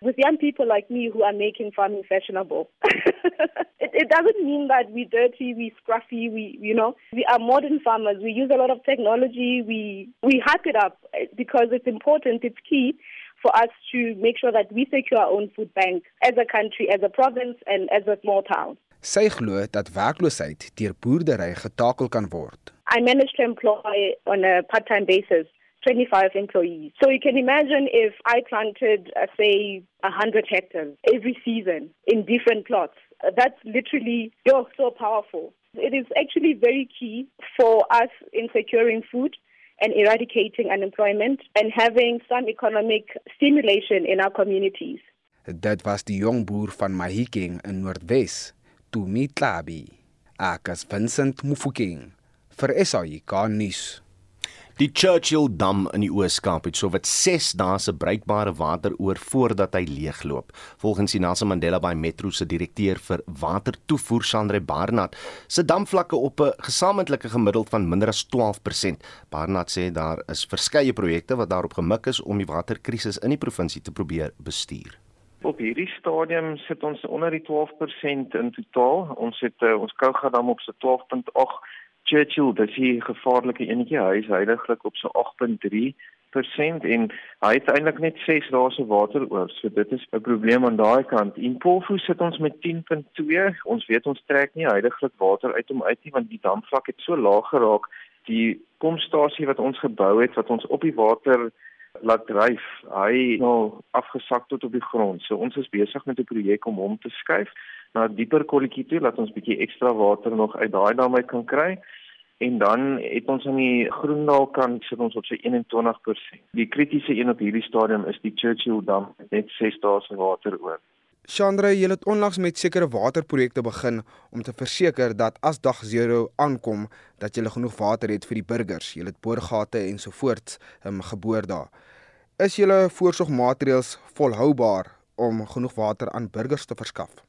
with young people like me who are making farming fashionable. it, it doesn't mean that we're dirty, we're scruffy, we, you know, we are modern farmers. We use a lot of technology. We, we hype it up because it's important, it's key for us to make sure that we secure our own food bank as a country, as a province, and as a small town. Sy glo dat werkloosheid deur boerdery getakel kan word. I manage to employ on a part-time basis 25 employees. So you can imagine if I planted, uh, say, 100 hectares every season in different plots. Uh, that's literally you're so powerful. It is actually very key for us in securing food and eradicating unemployment and having some economic stimulation in our communities. Dit was die jong boer van Mahikeng in Noordwes, Tumi Tlabi. Akas Vincent Mufokeng vir SAIK nuus. Die Churchill Dam in die Oos-Kaap het sowat 6 dae se bruikbare water oor voordat hy leegloop. Volgens die Nelson Mandela Bay Metro se direkteur vir watertoevoer, Sandre Barnard, se damvlakke op 'n gesamentlike gemiddeld van minder as 12%. Barnard sê daar is verskeie projekte wat daarop gemik is om die waterkrisis in die provinsie te probeer bestuur. Op hierdie stadium sit ons onder die 12% in totaal. Ons het uh, ons Kouga dam op se 12.8 Churchill, dis die gevaarlike enetjie, hy is heiliglik op so 8.3 persent en hy het eintlik net 6 dae se water oor. So dit is 'n probleem aan daai kant. In Polfu sit ons met 10.2. Ons weet ons trek nie heiliglik water uit om uit nie want die damvlak het so laag geraak. Die pompstasie wat ons gebou het wat ons op die water laat dryf, hy nou afgesak tot op die grond. So ons is besig met 'n projek om hom te skuif na 'n dieper kolletjie toe dat ons bietjie ekstra water nog uit daai dam uit kan kry. En dan het ons aan die Groendal kant sit ons op so 21%. Die kritiese een op hierdie stadium is die Churchill dam net 6 dae se water oor. Chandra, jy het onlangs met sekere waterprojekte begin om te verseker dat as dag 0 aankom, dat jy genoeg water het vir die burgers. Jy het boorgate ensovoorts um, geboor daar. Is julle voorsorgmaatreëls volhoubaar om genoeg water aan burgers te verskaf?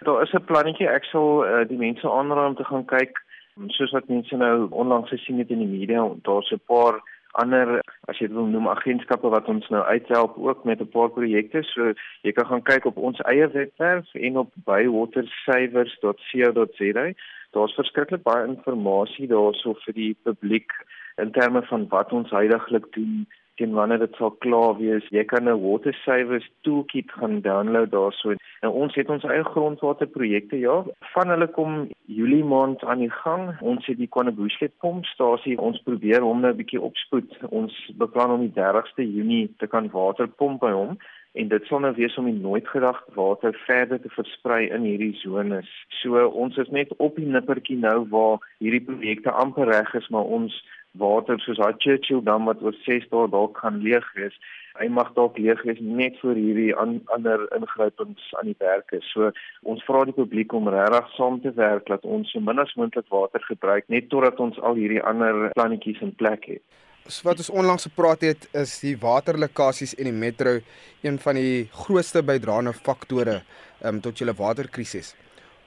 Daar is 'n plannetjie. Ek sal uh, die mense aanraai om te gaan kyk soos wat mense nou onlangs gesien het in die media. Daar's 'n paar ander as jy dit wil noem agentskappe wat ons nou uithelp ook met 'n paar projekte. So jy kan gaan kyk op ons eie webwerf en op bywatersavers.co.za. Daar's verskriklik baie inligting daarso vir die publiek in terme van wat ons heidaglik doen teen wanneer dit sal klaar wees. Jy kan 'n water savers toolkit gaan download daarso. En ons het ons eie grondwaterprojekte ja. Van hulle kom Julie maand aan die gang. Ons het die Kwanebuslet pompstasie. Ons probeer hom nou 'n bietjie opspoed. Ons beplan om die 30ste Junie te kan water pomp by hom en dit sal nou wees om die nooit gedagte water verder te versprei in hierdie sones. So ons is net op die nippertjie nou waar hierdie projekte amper reg is, maar ons water soos daai Churchill dam wat oor 6 dae dalk gaan leeg wees. Hy mag dalk leeg wees net vir hierdie an, ander ingrypings aan die werke. So ons vra die publiek om regtig saam te werk dat ons so min as moontlik water gebruik net totdat ons al hierdie ander plannetjies in plek het. So wat ons onlangs gepraat het is die waterlekkasies in die metro een van die grootste bydraende faktore um, tot julle waterkrisis.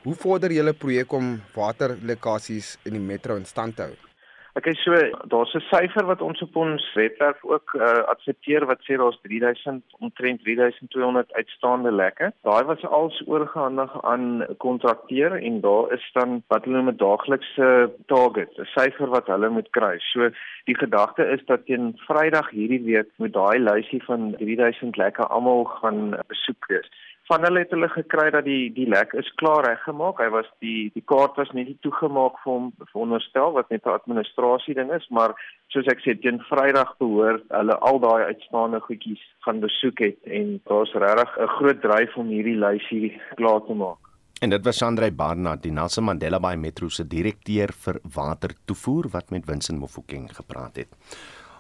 Hoe vorder julle projek om waterlekkasies in die metro in stand te hou? Ek okay, so daar's 'n syfer wat ons op ons webwerf ook uh, adverteer wat sê daar's 3000 omtrent 3200 uitstaande lekke. Daai was als oorgehandig aan kontrakteur en daar is dan wat hulle met daaglikse target, 'n syfer wat hulle moet kry. So die gedagte is dat teen Vrydag hierdie week moet daai lysie van 3000 lekke almal gaan besoek wees van hulle het hulle gekry dat die die lek is klaar reggemaak. Hy was die die kaart was net nie toegemaak vir hom veronderstel wat net 'n administrasie ding is, maar soos ek sê teen Vrydag behoort hulle al daai uitstaande goedjies gaan besoek het en daar's regtig 'n groot dryf om hierdie lysie klaar te maak. En dit was Sandrey Barnard, die Nelson Mandela Bay Metro se direkteur vir watertoevoer wat met Vincent Mofokeng gepraat het.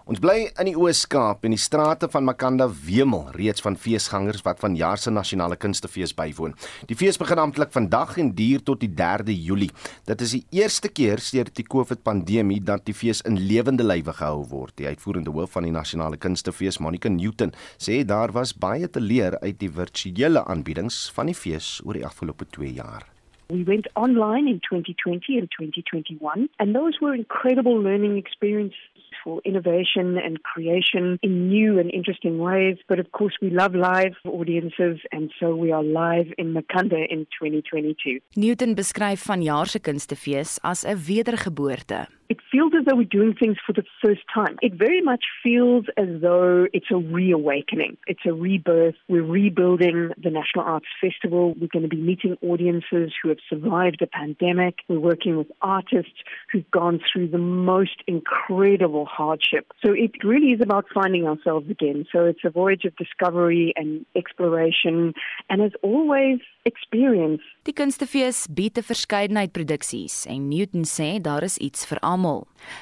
Ons bly in die Oos-Kaap en die strate van Makanda wemel reeds van feesgangers wat van jaar se nasionale kunstefees bywoon. Die fees begin amptelik vandag en duur tot die 3de Julie. Dit is die eerste keer sedert die COVID-pandemie dat die fees in lewende lywe gehou word. Die uitvoerende hoof van die nasionale kunstefees, Monica Newton, sê daar was baie te leer uit die virtuele aanbiedings van die fees oor die afgelope 2 jaar. We went online in 2020 and 2021, and those were incredible learning experiences for innovation and creation in new and interesting ways. But of course, we love live audiences, and so we are live in Makanda in 2022. Newton beskryf vanjaar se kunstefees as 'n wedergeboorte. It feels as though we're doing things for the first time. It very much feels as though it's a reawakening. It's a rebirth. We're rebuilding the National Arts Festival. We're going to be meeting audiences who have survived a pandemic. We're working with artists who've gone through the most incredible hardship. So it really is about finding ourselves again. So it's a voyage of discovery and exploration and as always experience. Die Kunstefees bied 'n verskeidenheid produksies en Newton sê daar is iets vir almal.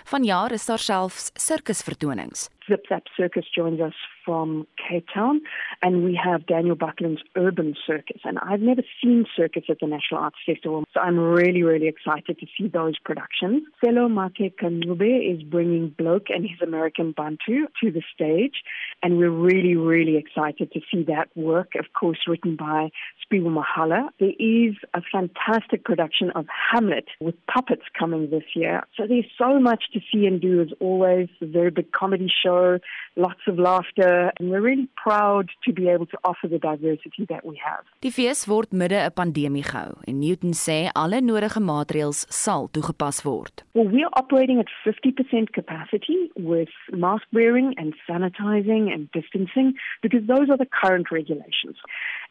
Vanjaar is daar selfs sirkusvertonings. Zip Zap Circus joins us from Cape Town, and we have Daniel Buckland's Urban Circus. And I've never seen circus at the National Arts Festival, so I'm really, really excited to see those productions. Selo Make Kanube is bringing Bloke and his American Bantu to the stage, and we're really, really excited to see that work, of course, written by Spiegel Mahala. There is a fantastic production of Hamlet with puppets coming this year. So there's so much to see and do as always. A very big comedy show, lots of laughter, and we're really proud to be able to offer the diversity that we have. Die fees word midde 'n pandemie gehou en Newton sê alle nodige maatreëls sal toegepas word. Well, we're operating at 50% capacity with mask wearing and sanitizing and distancing because those are the current regulations.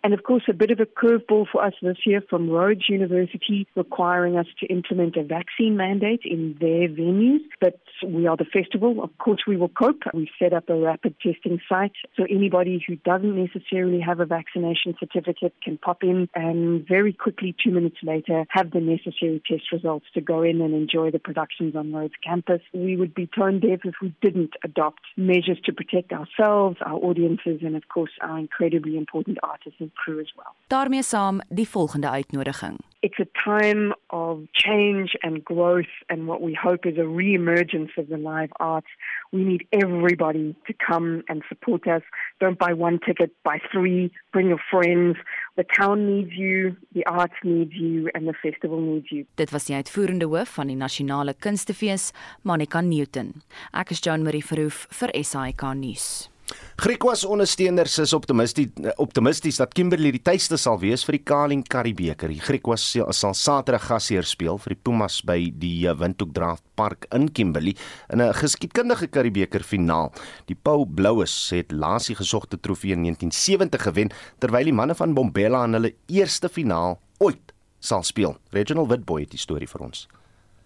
And of course, a bit of a curveball for us this year from Rhodes University requiring us to implement a vaccine mandate in their venues. But we are the festival. Of course, we will cope. We set up a rapid testing site. So anybody who doesn't necessarily have a vaccination certificate can pop in and very quickly, two minutes later, have the necessary test results to go in and enjoy the productions on Rhodes campus. We would be tone deaf if we didn't adopt measures to protect ourselves, our audiences, and of course, our incredibly important artists and crew as well. daarmee saam die volgende uitnodiging. It's a time of change and growth, and what we hope is a re emergence of the live arts. We need everybody to come and support us. Don't buy one ticket, buy three, bring your friends. The town needs you, the arts needs you, and the festival needs you. Dit was die uitvoerende hoof van die Nasionale Kunstefees, Monica Newton. Ek is Joan Marie Verhoef vir SAK nuus. Griekwas ondersteuners is optimisties optimisties dat Kimberley die tuiste sal wees vir die Kaling Karibeker. Die Griekwas sal, Saterdag gasheer speel vir die Pumas by die eh, Windhoek Draft Park in Kimberley in 'n geskiedkundige Karibeker finaal. Die Pau Bloues het laas die gesogte trofee in 1970 gewen terwyl die manne van Bombela in hulle eerste finaal ooit sal speel. Reginald Witboy het die storie vir ons.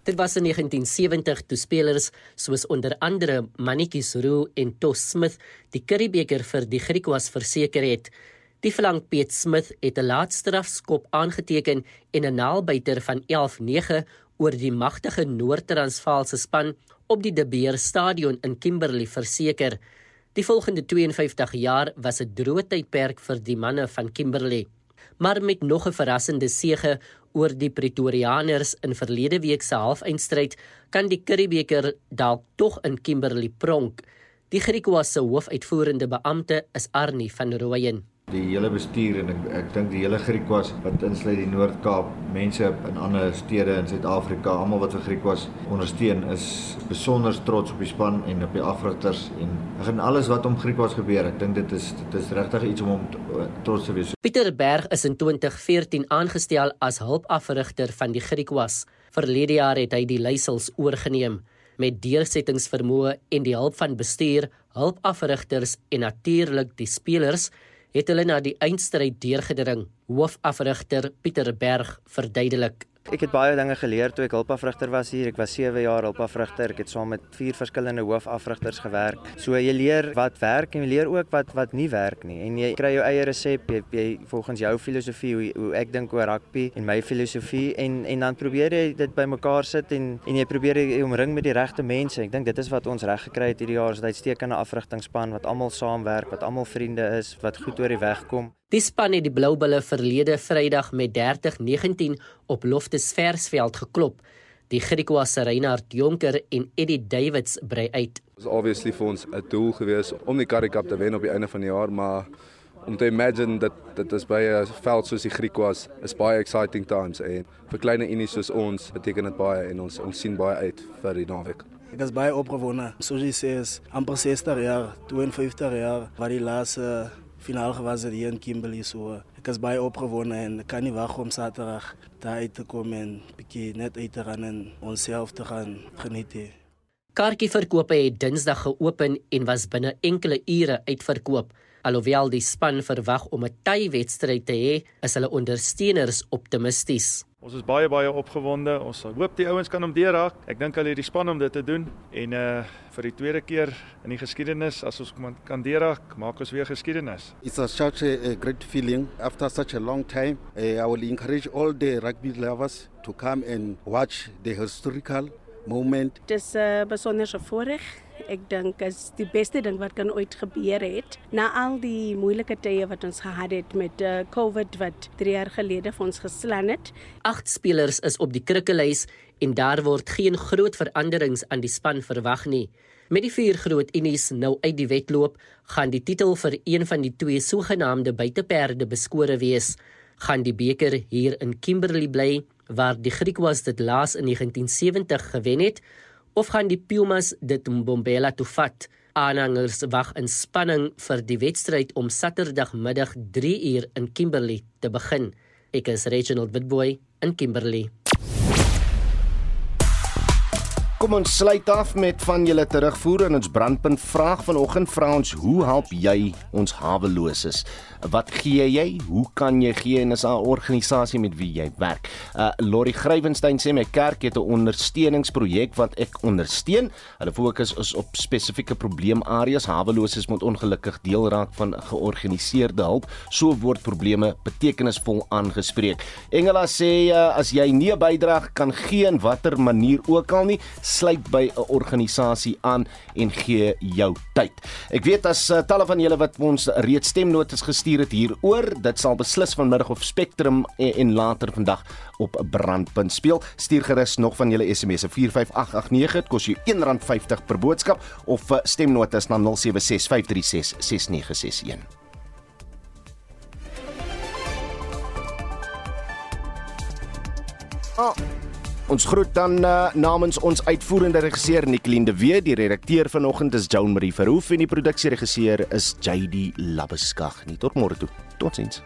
Dit was in 1970 toe spelers soos onder andere Manikis Roo en Tos Smith die Currybeker vir die Griekwas verseker het. Die flank Piet Smith het 'n laatstrafskop aangeteken en 'n naalbyter van 11-9 oor die magtige Noord-Transvaalse span op die De Beer Stadion in Kimberley verseker. Die volgende 52 jaar was 'n droë tydperk vir die manne van Kimberley. Maar met nog 'n verrassende sege oor die Pretoriaaners in verlede week se halfeindstryd kan die Currybeker dalk tog in Kimberley pronk. Die Griekwas se hoofuitvoerende beampte is Arnie van Rooyen. Die hele bestuur en ek ek dink die hele Griekwas wat insluit die Noord-Kaap, mense in ander stede in Suid-Afrika, almal wat vir Griekwas ondersteun is besonder trots op die span en op die afrigters en ek en alles wat om Griekwas gebeur. Ek dink dit is dit is regtig iets om om trots te wees. Pieter Berg is in 2014 aangestel as hulpafrigter van die Griekwas. Verlede jaar het hy die leiersels oorgeneem met deursettingsvermoë en die hulp van bestuur, hulpafrigters en natuurlik die spelers het hulle na die eindstryd deurgedring. Hoofafrigter Pieter Berg verduidelik. Ek het baie dinge geleer toe ek hulpafrigter was hier. Ek was 7 jaar hulpafrigter. Ek het saam met vier verskillende hoofafrigters gewerk. So jy leer wat werk en jy leer ook wat wat nie werk nie. En jy kry jou eie resep, jy, jy volgens jou filosofie hoe, hoe ek dink oor rugby en my filosofie en en dan probeer jy dit bymekaar sit en en jy probeer jy omring met die regte mense. Ek dink dit is wat ons reg gekry het hierdie jaar, is 'n uitstekende afrigtingspan wat almal saamwerk, wat almal vriende is, wat goed oor die weg kom. Die span het die Bloubulle verlede Vrydag met 30-19 op Loftus Versveld geklop. Die Griekwas Reinhard Jonker en Eddie Davids brei uit. was obviously vir ons 'n doel gewees om die Currie Cup te wen op die einde van die jaar, maar om te imagine dat dit is by 'n veld soos die Griek was, is baie exciting times en vir klein unies soos ons beteken dit baie en ons ons sien baie uit vir die naweek. Ek is baie opgewonde. Soos jy sê, is amper 60 jaar, 52 jaar wat die laaste finaal gewas het hier in Kimberley so. Ek is baie opgewonde en ek kan nie wag om Saterdag daar uit te kom en bietjie net uit te gaan en onsself te gaan geniet. He. Kaartjieverkope het Dinsdag geopen en was binne enkele ure uitverkoop. Alhoewel die span verwag om 'n tye-wedstryd te hê, is hulle ondersteuners optimisties. Ons is baie baie opgewonde. Ons hoop die ouens kan hom deurraak. Ek dink hulle het die span om dit te doen en uh vir die tweede keer in die geskiedenis as ons kan deurraak, maak ons weer geskiedenis. It's a, such a, a great feeling after such a long time. Uh, I will encourage all the rugby lovers to come and watch the historical moment. Dis 'n uh, besonderse voorreg. Ek dink is die beste ding wat kan ooit gebeur het. Na al die moeilike tye wat ons gehad het met uh, COVID wat 3 jaar gelede vir ons geslaan het. Agt spelers is op die krikkelys en daar word geen groot veranderings aan die span verwag nie. Met die vier groot unies nou uit die wedloop, gaan die titel vir een van die twee sogenaamde buiteperde beskore wees. Gaan die beker hier in Kimberley bly waar die Griekwas dit laas in 1970 gewen het of gaan die Pumas dit Mbombela toe vat? Aanhangers wag in spanning vir die wedstryd om Saterdagmiddag 3 uur in Kimberley te begin. Ek is Reginald Witboy in Kimberley. Kom ons sluit af met van julle terugvoer en ons brandpunt vraag vanoggend vra ons hoe help jy ons haweloses? Wat gee jy? Hoe kan jy gee en is 'n organisasie met wie jy werk? Uh Lori Grywenstein sê my kerk het 'n ondersteuningsprojek wat ek ondersteun. Hulle fokus is op spesifieke probleemareas. Haweloses moet ongelukkig deel raak van georganiseerde hulp. So word probleme betekenisvol aangespreek. Engela sê uh, as jy nie 'n bydrae kan gee in watter manier ook al nie sluit by 'n organisasie aan en gee jou tyd. Ek weet as uh, talle van julle wat ons reeds stemnotas gestuur het hieroor, dit sal beslis vanmiddag op Spectrum en, en later vandag op Brandpunt speel. Stuur gerus nog van julle SMS'e 45889, dit kos jou R1.50 per boodskap of uh, stemnotas na 0765366961. Oh. Ons groet dan uh, namens ons uitvoerende regisseur Nicoline de Wet, die redakteur vanoggend is Joan Marie Verhoef en die produksieregisseur is JD Labeskag. Tot môre toe. Totsiens.